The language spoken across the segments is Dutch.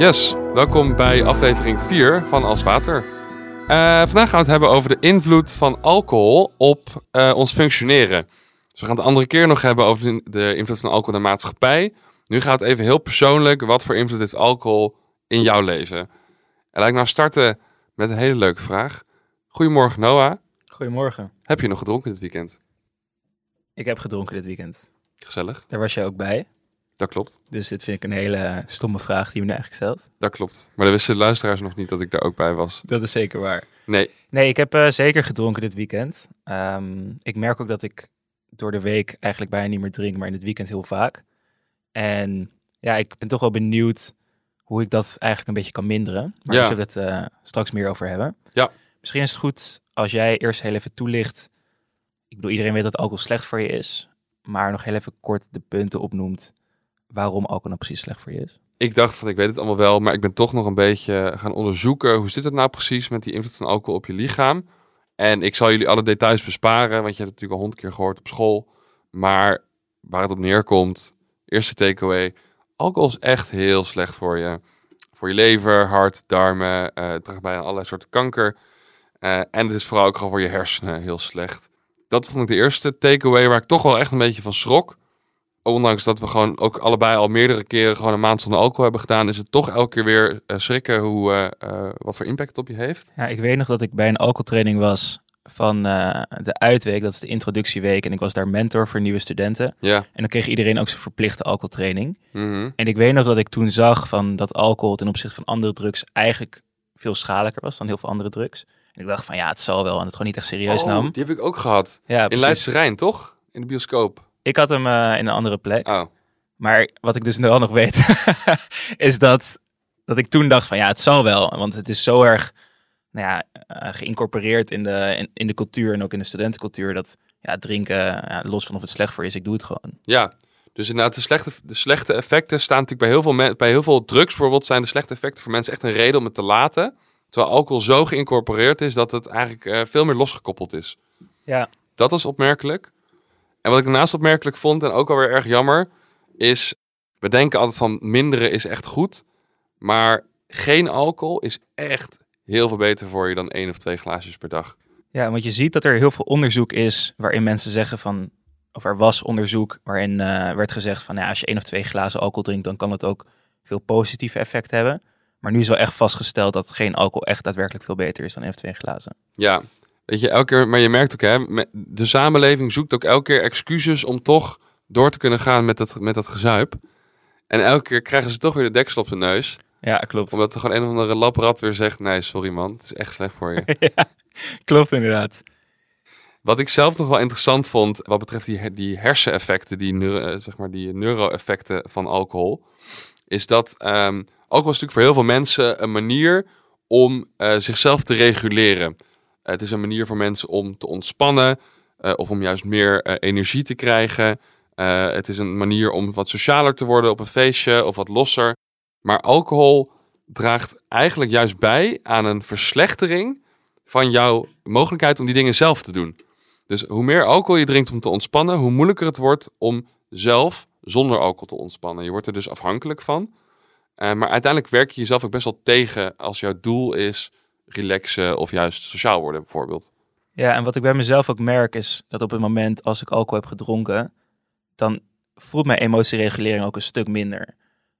Yes, welkom bij aflevering 4 van Als Water. Eh, vandaag gaan we het hebben over de invloed van alcohol op eh, ons functioneren. Dus we gaan het de andere keer nog hebben over de, de invloed van alcohol in de maatschappij. Nu gaat het even heel persoonlijk. Wat voor invloed heeft alcohol in jouw leven? En laat ik nou starten met een hele leuke vraag. Goedemorgen Noah. Goedemorgen. Heb je nog gedronken dit weekend? Ik heb gedronken dit weekend. Gezellig. Daar was jij ook bij. Dat klopt. Dus dit vind ik een hele stomme vraag die je me eigenlijk stelt. Dat klopt. Maar dan wisten de luisteraars nog niet dat ik daar ook bij was. Dat is zeker waar. Nee. Nee, ik heb eh, zeker gedronken dit weekend. Ehm, ik merk ook dat ik door de week eigenlijk bijna niet meer drink, maar in het weekend heel vaak. En ja, ik ben toch wel benieuwd hoe ik dat eigenlijk een beetje kan minderen. Maar Ja. daar zullen we het eh, straks meer over hebben. Ja. Misschien is het goed als jij eerst heel even toelicht. Ik bedoel, iedereen weet dat alcohol slecht voor je is. Maar nog heel even kort de punten opnoemt waarom alcohol nou precies slecht voor je is. Ik dacht van ik weet het allemaal wel, maar ik ben toch nog een beetje gaan onderzoeken hoe zit het nou precies met die invloed van alcohol op je lichaam. En ik zal jullie alle details besparen, want je hebt het natuurlijk al honderd keer gehoord op school. Maar waar het op neerkomt, eerste takeaway, alcohol is echt heel slecht voor je. Voor je lever, hart, darmen, eh bij allerlei soorten kanker. Eh, en het is vooral ook gewoon voor je hersenen heel slecht. Dat vond ik de eerste takeaway waar ik toch wel echt een beetje van schrok ondanks dat we gewoon ook allebei al meerdere keren gewoon een maand zonder alcohol hebben gedaan, is het toch elke keer weer eh, schrikken hoe, eh, eh, wat voor impact het op je heeft. Ja, ik weet nog dat ik bij een alcoholtraining was van de uitweek, dat is de introductieweek. En ik was daar mentor voor nieuwe studenten. Ja. En dan kreeg iedereen ook zijn verplichte alcoholtraining. Mhm. En ik weet nog dat ik toen zag van dat alcohol ten opzichte van andere drugs eigenlijk veel schadelijker was dan heel veel andere drugs. En ik dacht van ja, het zal wel, en het gewoon niet echt serieus Oh, nam. die heb ik ook gehad. Ja, In. Leidse Rijn, toch? In de bioscoop. Ik had hem eh, in een andere plek. Oh. Maar wat ik dus nu al nog weet, is dat, dat ik toen dacht van ja, het zal wel. Want het is zo erg nou ja, eh, geïncorporeerd in de, in, in de cultuur en ook in de studentencultuur. Dat ja, drinken, ja, los van of het slecht voor is, ik doe het gewoon. Ja. Dus inderdaad, de slechte, de slechte effecten staan natuurlijk bij heel, veel bij heel veel drugs bijvoorbeeld, zijn de slechte effecten voor mensen echt een reden om het te laten. Terwijl alcohol zo geïncorporeerd is dat het eigenlijk eh, veel meer losgekoppeld is. Ja, Dat was opmerkelijk. En wat ik daarnaast opmerkelijk vond, en ook alweer erg jammer, is... We denken altijd van minderen is echt goed. Maar geen alcohol is echt heel veel beter voor je dan één of twee glaasjes per dag. ja, want je ziet dat er heel veel onderzoek is waarin mensen zeggen van, of er was onderzoek waarin eh, werd gezegd van ja, als je één of twee glazen alcohol drinkt, dan kan het ook veel positieve effect hebben. Maar nu is wel echt vastgesteld dat geen alcohol echt daadwerkelijk veel beter is dan één of twee glazen. Ja, weet je, elke keer... Maar je merkt ook, hè, de samenleving zoekt ook elke keer excuses om toch door te kunnen gaan met dat, met dat gezuip. En elke keer krijgen ze toch weer de deksel op de neus. Ja, klopt. Omdat er gewoon een of andere labrat weer zegt... Nee, sorry man, het is echt slecht voor je. ja, klopt inderdaad. Wat ik zelf nog wel interessant vond, wat betreft die, die herseneffecten, die, neuro, eh, zeg maar die neuro-effecten van alcohol, is dat ehm, alcohol is natuurlijk voor heel veel mensen een manier om eh, zichzelf te reguleren. Eh, het is een manier voor mensen om te ontspannen eh, of om juist meer eh, energie te krijgen. Het is een manier om wat socialer te worden op een feestje of wat losser. Maar alcohol draagt eigenlijk juist bij aan een verslechtering van jouw mogelijkheid om die dingen zelf te doen. Dus hoe meer alcohol je drinkt om te ontspannen, hoe moeilijker het wordt om zelf zonder alcohol te ontspannen. Je wordt er dus afhankelijk van. Maar uiteindelijk werk je jezelf ook best wel tegen als jouw doel is relaxen of juist sociaal worden bijvoorbeeld. Ja, en wat ik bij mezelf ook merk is dat op het moment als ik alcohol heb gedronken, dan voelt mijn emotieregulering ook een stuk minder.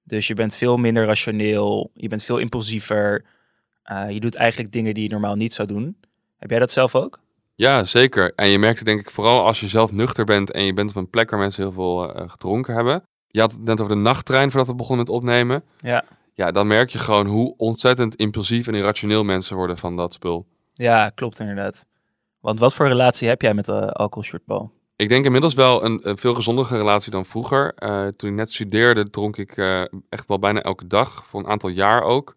Dus je bent veel minder rationeel, je bent veel impulsiever. eh, je doet eigenlijk dingen die je normaal niet zou doen. Heb jij dat zelf ook? Ja, zeker. En je merkt het denk ik vooral als je zelf nuchter bent en je bent op een plek waar mensen heel veel eh, gedronken hebben. Je had het net over de nachttrein voordat we begonnen met opnemen. Ja. Ja, dan merk je gewoon hoe ontzettend impulsief en irrationeel mensen worden van dat spul. Ja, klopt inderdaad. Want wat voor relatie heb jij met alcohol shortbal? Ik denk inmiddels wel een, een veel gezondere relatie dan vroeger. Eh, toen ik net studeerde, dronk ik eh, echt wel bijna elke dag, voor een aantal jaar ook.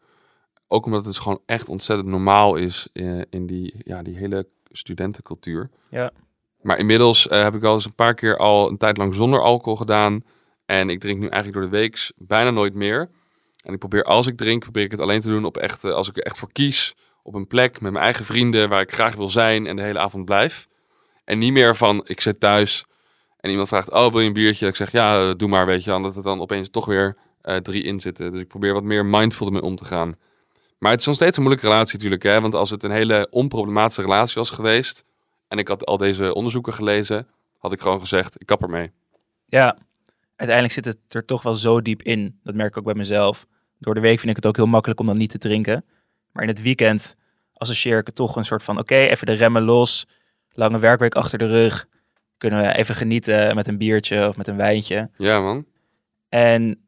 Ook omdat het gewoon echt ontzettend normaal is eh, in die, ja, die hele studentencultuur. Ja. Maar inmiddels heb ik wel eens een paar keer al een tijd lang zonder alcohol gedaan. En ik drink nu eigenlijk door de week bijna nooit meer. En ik probeer, als ik drink, probeer ik het alleen te doen op echt, als ik er echt voor kies. Op een plek met mijn eigen vrienden waar ik graag wil zijn en de hele avond blijf. En niet meer van, ik zit thuis en iemand vraagt, oh wil je een biertje? Dat ik zeg, ja, eh, doe maar, weet je. Omdat het dan opeens toch weer eh, drie in zitten. Dus ik probeer wat meer mindful ermee om te gaan. Maar het is nog steeds een moeilijke relatie natuurlijk. Hè? Want als het een hele onproblematische relatie was geweest... en ik had al deze onderzoeken gelezen... had ik gewoon gezegd, ik kap ermee. Ja, uiteindelijk zit het er toch wel zo diep in. Dat merk ik ook bij mezelf. Door de week vind ik het ook heel makkelijk om dan niet te drinken. Maar in het weekend associeer ik het toch een soort van... oké, even de remmen los. Lange werkweek achter de rug. Kunnen we even genieten met een biertje of met een wijntje. Ja, man. En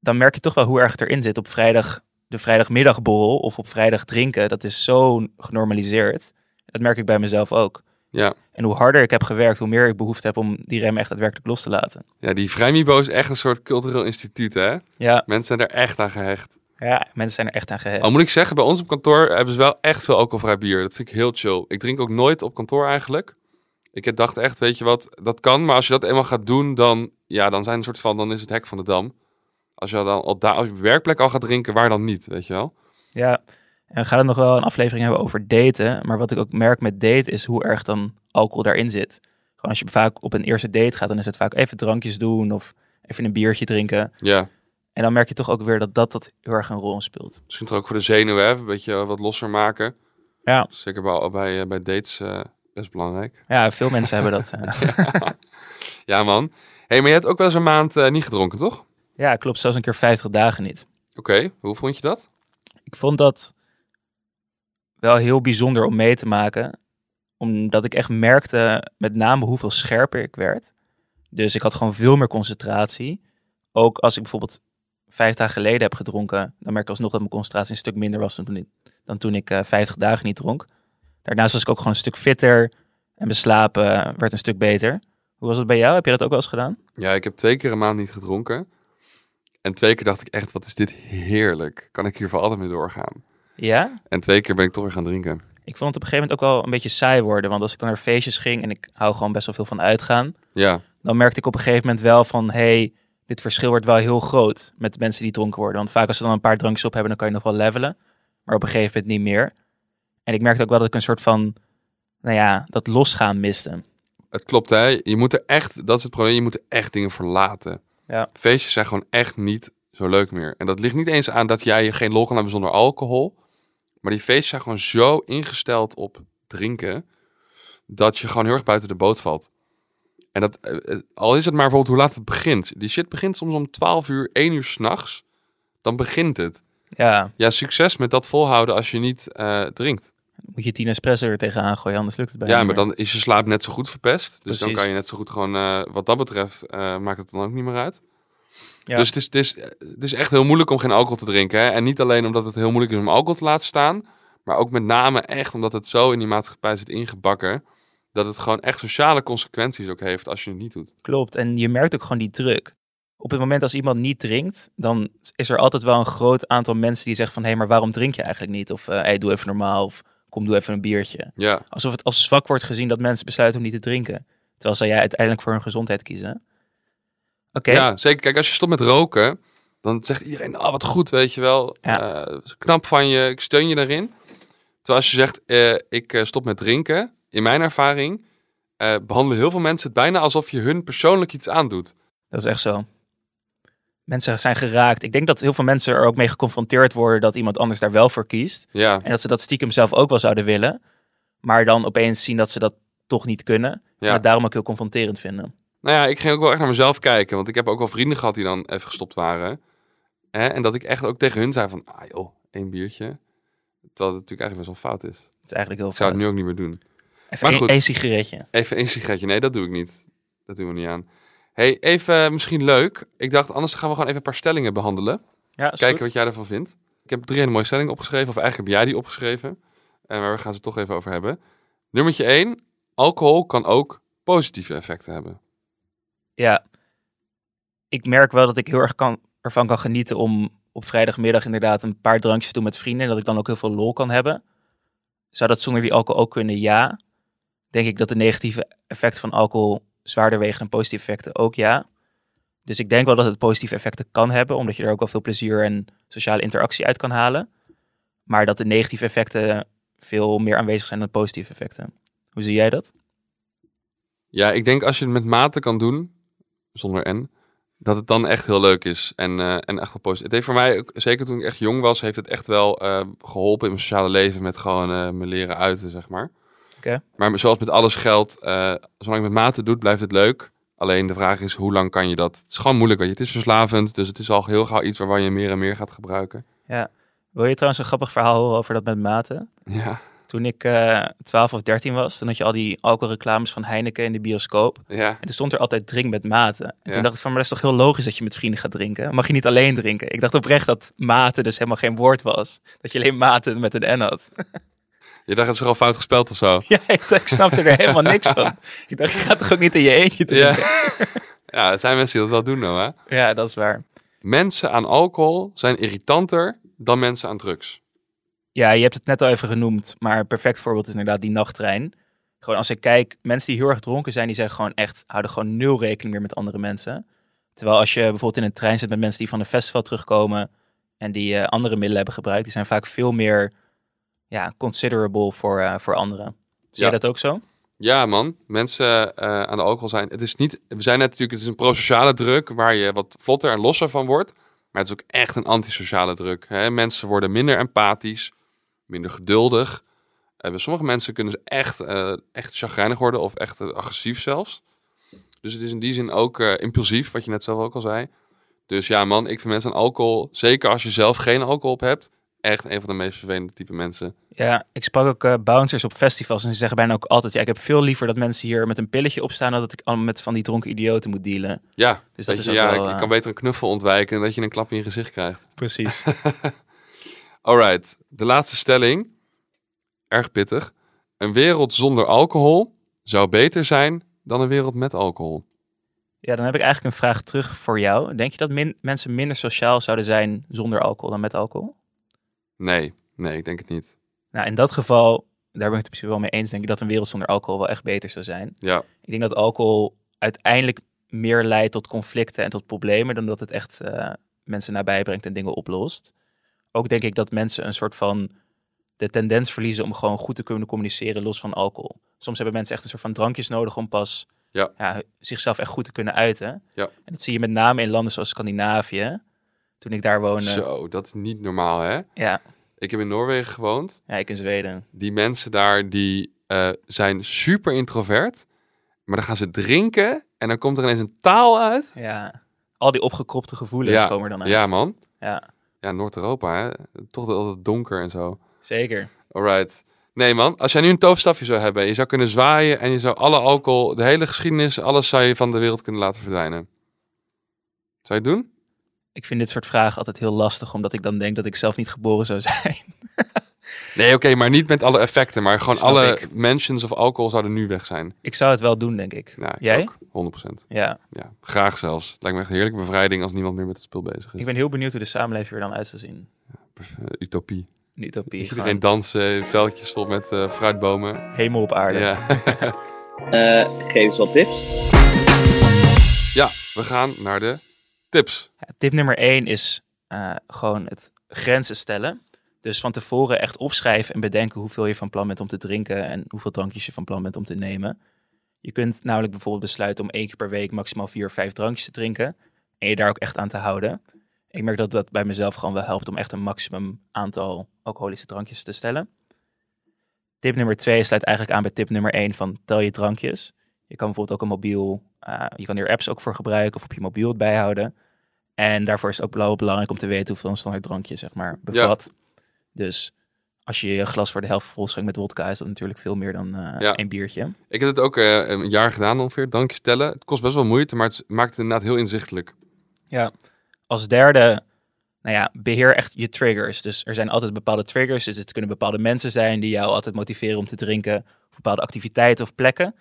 dan merk je toch wel hoe erg het erin zit op vrijdag, de vrijdagmiddagborrel of op vrijdag drinken. Dat is zo genormaliseerd. Dat merk ik bij mezelf ook. Ja. En hoe harder ik heb gewerkt, hoe meer ik behoefte heb om die rem echt daadwerkelijk los te laten. Ja, die Vrijmibo is echt een soort cultureel instituut, hè? Ja, Mensen zijn er echt aan gehecht. ja mensen zijn er echt aan gehecht. Al moet ik zeggen, bij ons op kantoor hebben ze wel echt veel alcoholvrij bier. Dat vind ik heel chill. Ik drink ook nooit op kantoor eigenlijk. Ik dacht echt, weet je wat, dat kan. Maar als je dat eenmaal gaat doen, dan, ja, dan zijn een soort van, dan is het hek van de dam. Als je dan al daar op je werkplek al gaat drinken, waar dan niet, weet je wel? Ja, en we gaan het nog wel een aflevering hebben over daten. Maar wat ik ook merk met daten is hoe erg dan alcohol daarin zit. Gewoon als je vaak op een eerste date gaat, dan is het vaak even drankjes doen of even een biertje drinken. Ja, En dan merk je toch ook weer dat dat, dat heel erg een rol speelt. misschien toch ook voor de zenuwen, hè? Een beetje wat losser maken. Ja, Zeker bij, bij, eh, bij dates eh, best belangrijk. ja veel mensen hebben dat. eh. Ja, man. hey, maar je hebt ook wel eens een maand niet gedronken, toch? Ja, klopt. Zelfs een keer 50 dagen niet. Oké, hoe vond je dat? Ik vond dat wel heel bijzonder om mee te maken. Omdat ik echt merkte met name hoeveel scherper ik werd. Dus ik had gewoon veel meer concentratie. Ook als ik bijvoorbeeld vijf dagen geleden heb gedronken, dan merk ik alsnog dat mijn concentratie een stuk minder was dan toen ik, dan toen ik eh, 50 dagen niet dronk. Daarnaast was ik ook gewoon een stuk fitter en eh, werd een stuk beter. Hoe was het bij jou? Heb je dat ook wel eens gedaan? Ja, ik heb twee keer een maand niet gedronken. En twee keer dacht ik echt, wat is dit heerlijk. Kan ik hier voor altijd mee doorgaan? Ja? En twee keer ben ik toch weer gaan drinken. Ik vond het op een gegeven moment ook wel een beetje saai worden. Want als ik dan naar feestjes ging en ik hou gewoon best wel veel van uitgaan, Ja, dan merkte ik op een gegeven moment wel van, hey, dit verschil wordt wel heel groot met de mensen die dronken worden. Want vaak als ze dan een paar drankjes op hebben, dan kan je nog wel levelen. Maar op een gegeven moment niet meer. En ik merkte ook wel dat ik een soort van, nou ja, dat losgaan miste. het klopt hè. Je moet er echt, dat is het probleem, je moet er echt dingen verlaten. Ja. Feestjes zijn gewoon echt niet zo leuk meer. En dat ligt niet eens aan dat jij je geen lol kan hebben zonder alcohol. Maar die feestjes zijn gewoon zo ingesteld op drinken, dat je gewoon heel erg buiten de boot valt. En dat, eh, eh, al is het maar bijvoorbeeld hoe laat het begint. Die shit begint soms om 12 uur, 1 uur s'nachts. Dan begint het. Ja, Ja, succes met dat volhouden als je niet eh, drinkt. moet je tien espresso er tegenaan gooien, anders lukt het bijna Ja, maar dan is je slaap net zo goed verpest. Dus dan kan je net zo goed gewoon, wat dat betreft, maakt het dan ook niet meer uit. Ja. Dus het is, het, is, het is echt heel moeilijk om geen alcohol te drinken. Hè? En niet alleen omdat het heel moeilijk is om alcohol te laten staan. Maar ook met name echt omdat het zo in die maatschappij zit ingebakken. Dat het gewoon echt sociale consequenties ook heeft als je het niet doet. Klopt. En je merkt ook gewoon die druk. Op het moment als iemand niet drinkt, dan is er altijd wel een groot aantal mensen die zeggen van... hé, hey, maar waarom drink je eigenlijk niet? Of eh hey, doe even normaal. Of kom, doe even een biertje. Ja, Alsof het als zwak wordt gezien dat mensen besluiten om niet te drinken. Terwijl zij jij uiteindelijk voor hun gezondheid kiezen. Ja, zeker. Kijk, als je stopt met roken, dan zegt iedereen, ah, wat goed, weet je wel. Ja. Eh, knap van je, ik steun je daarin. Terwijl als je zegt, eh, ik eh, stop met drinken, in mijn ervaring, eh, behandelen heel veel mensen het bijna alsof je hun persoonlijk iets aandoet. dat is echt zo. Mensen zijn geraakt. Ik denk dat heel veel mensen er ook mee geconfronteerd worden dat iemand anders daar wel voor kiest. Ja, En dat ze dat stiekem zelf ook wel zouden willen. Maar dan opeens zien dat ze dat toch niet kunnen. En ja. het daarom ook heel confronterend vinden. Nou ja, ik ging ook wel echt naar mezelf kijken. Want ik heb ook wel vrienden gehad die dan even gestopt waren. Hè? En dat ik echt ook tegen hun zei van, ah joh, één biertje. Terwijl het natuurlijk eigenlijk best wel fout is. Het is eigenlijk heel Ik zou fout. het nu ook niet meer doen. Even maar één sigaretje. Even een sigaretje. Nee, dat doe ik niet. Dat doen we niet aan. hey, even eh, misschien leuk. Ik dacht, anders gaan we gewoon even een paar stellingen behandelen. Ja, Kijken goed. wat jij ervan vindt. Ik heb drie hele mooie stellingen opgeschreven. Of eigenlijk heb jij die opgeschreven. Eh, maar we gaan ze toch even over hebben. Nummertje 1. Alcohol kan ook positieve effecten hebben. Ja. Ik merk wel dat ik heel erg kan, ervan kan genieten om op vrijdagmiddag inderdaad een paar drankjes te doen met vrienden. En dat ik dan ook heel veel lol kan hebben. Zou dat zonder die alcohol ook kunnen? Ja. Denk ik dat de negatieve effecten van alcohol zwaarder wegen dan positieve effecten ook? Ja. Dus ik denk wel dat het positieve effecten kan hebben, omdat je er ook wel veel plezier en sociale interactie uit kan halen. Maar dat de negatieve effecten veel meer aanwezig zijn dan positieve effecten. Hoe zie jij dat? Ja, ik denk als je het met mate kan doen, zonder N, dat het dan echt heel leuk is en, eh, en echt wel positief. Het heeft voor mij, ook- zeker toen ik echt jong was, heeft het echt wel eh, geholpen in mijn sociale leven met gewoon eh, me leren uiten, zeg maar. Oké. Maar zoals met alles geldt, zolang je met mate doet, blijft het leuk. Alleen de vraag is, hoe lang kan je dat? Het is gewoon moeilijk, weet je. Het is verslavend, dus het is al heel gauw iets waarvan je meer en meer gaat gebruiken. Wil je trouwens een grappig verhaal horen over dat met maten? Ja, Toen ik eh 12 of 13 was, dan had je al die alcoholreclames van Heineken in de bioscoop. ja. En toen stond er altijd drink met maten. En Ja. toen dacht ik van, maar dat is toch heel logisch dat je met vrienden gaat drinken? Mag je niet alleen drinken? Ik dacht oprecht dat maten dus helemaal geen woord was. Dat je alleen maten met een N had. Je dacht, het is gewoon fout gespeld of zo. ja, ik, dacht, ik snapte er helemaal niks van. Ik dacht, je gaat toch ook niet in je eentje Ja. drinken? ja, het zijn mensen die dat wel doen, nou, hè. Ja, dat is waar. Mensen aan alcohol zijn irritanter dan mensen aan drugs. Ja, je hebt het net al even genoemd, maar een perfect voorbeeld is inderdaad die nachttrein. Gewoon als ik kijk, mensen die heel erg dronken zijn, die zijn gewoon echt, houden gewoon nul rekening meer met andere mensen. Terwijl als je bijvoorbeeld in een trein zit met mensen die van een festival terugkomen en die eh, andere middelen hebben gebruikt, die zijn vaak veel meer ja, considerable voor, eh, voor anderen. Zie Ja. jij dat ook zo? Ja, man. Mensen eh, aan de alcohol zijn. Het is niet. We zijn net natuurlijk. Het is een prosociale druk waar je wat vlotter en losser van wordt. Maar het is ook echt een antisociale druk. Hè? Mensen worden minder empathisch, minder geduldig. Eh, bij sommige mensen kunnen ze echt, eh, echt chagrijnig worden of echt eh, agressief zelfs. Dus het is in die zin ook impulsief, wat je net zelf ook al zei. Dus ja, man, ik vind mensen aan alcohol, zeker als je zelf geen alcohol op hebt, echt een van de meest vervelende type mensen. Ja, ik sprak ook bouncers op festivals en ze zeggen bijna ook altijd, ja, ik heb veel liever dat mensen hier met een pilletje opstaan dan dat ik allemaal met van die dronken idioten moet dealen. Ja, Dus dat dat is je, ook ja, wel, eh, kan beter een knuffel ontwijken dan dat je een klap in je gezicht krijgt. Precies. Alright, de laatste stelling. Erg pittig. Een wereld zonder alcohol zou beter zijn dan een wereld met alcohol. Ja, dan heb ik eigenlijk een vraag terug voor jou. Denk je dat min- mensen minder sociaal zouden zijn zonder alcohol dan met alcohol? Nee, nee, ik denk het niet. Nou, in dat geval, daar ben ik het principe wel mee eens, denk ik dat een wereld zonder alcohol wel echt beter zou zijn. Ja, Ik denk dat alcohol uiteindelijk meer leidt tot conflicten en tot problemen dan dat het echt eh, mensen nabij brengt en dingen oplost. Ook denk ik dat mensen een soort van de tendens verliezen om gewoon goed te kunnen communiceren los van alcohol. Soms hebben mensen echt een soort van drankjes nodig om pas Ja. zichzelf echt goed te kunnen uiten. Ja. En dat zie je met name in landen zoals Scandinavië. Toen ik daar woonde. zo, dat is niet normaal hè. Ja, Ik heb in Noorwegen gewoond. ja, ik in Zweden. Die mensen daar, die eh, zijn super introvert. Maar dan gaan ze drinken en dan komt er ineens een taal uit. Ja, al die opgekropte gevoelens Ja, komen er dan uit. Ja man. Ja, Ja, Noord-Europa. Toch altijd donker en zo. zeker. Alright. Nee man, als jij nu een toofstafje zou hebben, je zou kunnen zwaaien en je zou alle alcohol, de hele geschiedenis, alles zou je van de wereld kunnen laten verdwijnen. Zou je het doen? Ik vind dit soort vragen altijd heel lastig, omdat ik dan denk dat ik zelf niet geboren zou zijn. Nee, oké, maar niet met alle effecten, maar gewoon Snap alle ik. mentions of alcohol zouden nu weg zijn. Ik zou het wel doen, denk ik. Ja, ik Jij? ook. 100%. Ja, Ja, graag zelfs. Het lijkt me echt een heerlijke bevrijding als niemand meer met het spul bezig is. ik ben heel benieuwd hoe de samenleving er dan uit zou zien. Utopie. Een utopie. Iedereen gewoon dansen, veldjes vol met eh, fruitbomen. Hemel op aarde. Ja. Eh, geef eens wat tips. ja, we gaan naar de tips. Ja, tip nummer één is eh, gewoon het grenzen stellen. Dus van tevoren echt opschrijven en bedenken hoeveel je van plan bent om te drinken en hoeveel drankjes je van plan bent om te nemen. Je kunt namelijk bijvoorbeeld besluiten om één keer per week maximaal vier of vijf drankjes te drinken en je daar ook echt aan te houden. Ik merk dat dat bij mezelf gewoon wel helpt om echt een maximum aantal alcoholische drankjes te stellen. Tip nummer twee sluit eigenlijk aan bij tip nummer één van tel je drankjes. Je kan bijvoorbeeld ook een mobiel, eh, je kan hier apps ook voor gebruiken of op je mobiel het bijhouden. En daarvoor is het ook belangrijk om te weten hoeveel een standaard drankje zeg maar bevat. Dus als je je glas voor de helft vol schenkt met wodka, is dat natuurlijk veel meer dan eh Ja. één biertje. Ik heb het ook eh, een jaar gedaan ongeveer, drankjes tellen. Het kost best wel moeite, maar het maakt het inderdaad heel inzichtelijk. Ja. Als derde, nou ja, beheer echt je triggers. Dus er zijn altijd bepaalde triggers. Dus het kunnen bepaalde mensen zijn die jou altijd motiveren om te drinken. Of bepaalde activiteiten of plekken.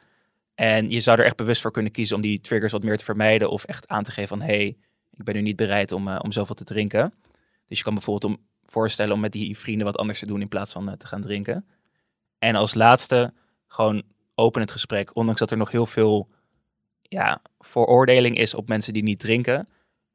En je zou er echt bewust voor kunnen kiezen om die triggers wat meer te vermijden. Of echt aan te geven van, hey, ik ben nu niet bereid om, eh, om zoveel te drinken. Dus je kan bijvoorbeeld om, voorstellen om met die vrienden wat anders te doen in plaats van eh, te gaan drinken. En als laatste, gewoon open het gesprek. Ondanks dat er nog heel veel ja, veroordeling is op mensen die niet drinken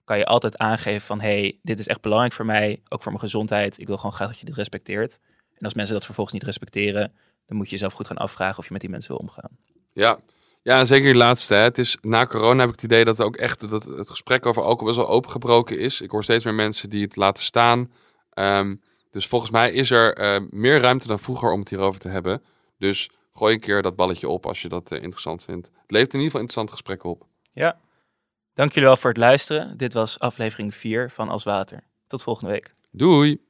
kan je altijd aangeven van hey, dit is echt belangrijk voor mij, ook voor mijn gezondheid. Ik wil gewoon graag dat je dit respecteert. En als mensen dat vervolgens niet respecteren, dan moet je jezelf goed gaan afvragen of je met die mensen wil omgaan. Ja, Ja, zeker die laatste. Het is, na corona heb ik het idee dat ook echt dat het gesprek over alcohol best wel opengebroken is. Ik hoor steeds meer mensen die het laten staan. Ehm, dus volgens mij is er eh, meer ruimte dan vroeger om het hierover te hebben. Dus gooi een keer dat balletje op als je dat eh, interessant vindt. Het levert in ieder geval interessante gesprekken op. Ja. Dank jullie wel voor het luisteren. Dit was aflevering 4 van Als Water. Tot volgende week. Doei!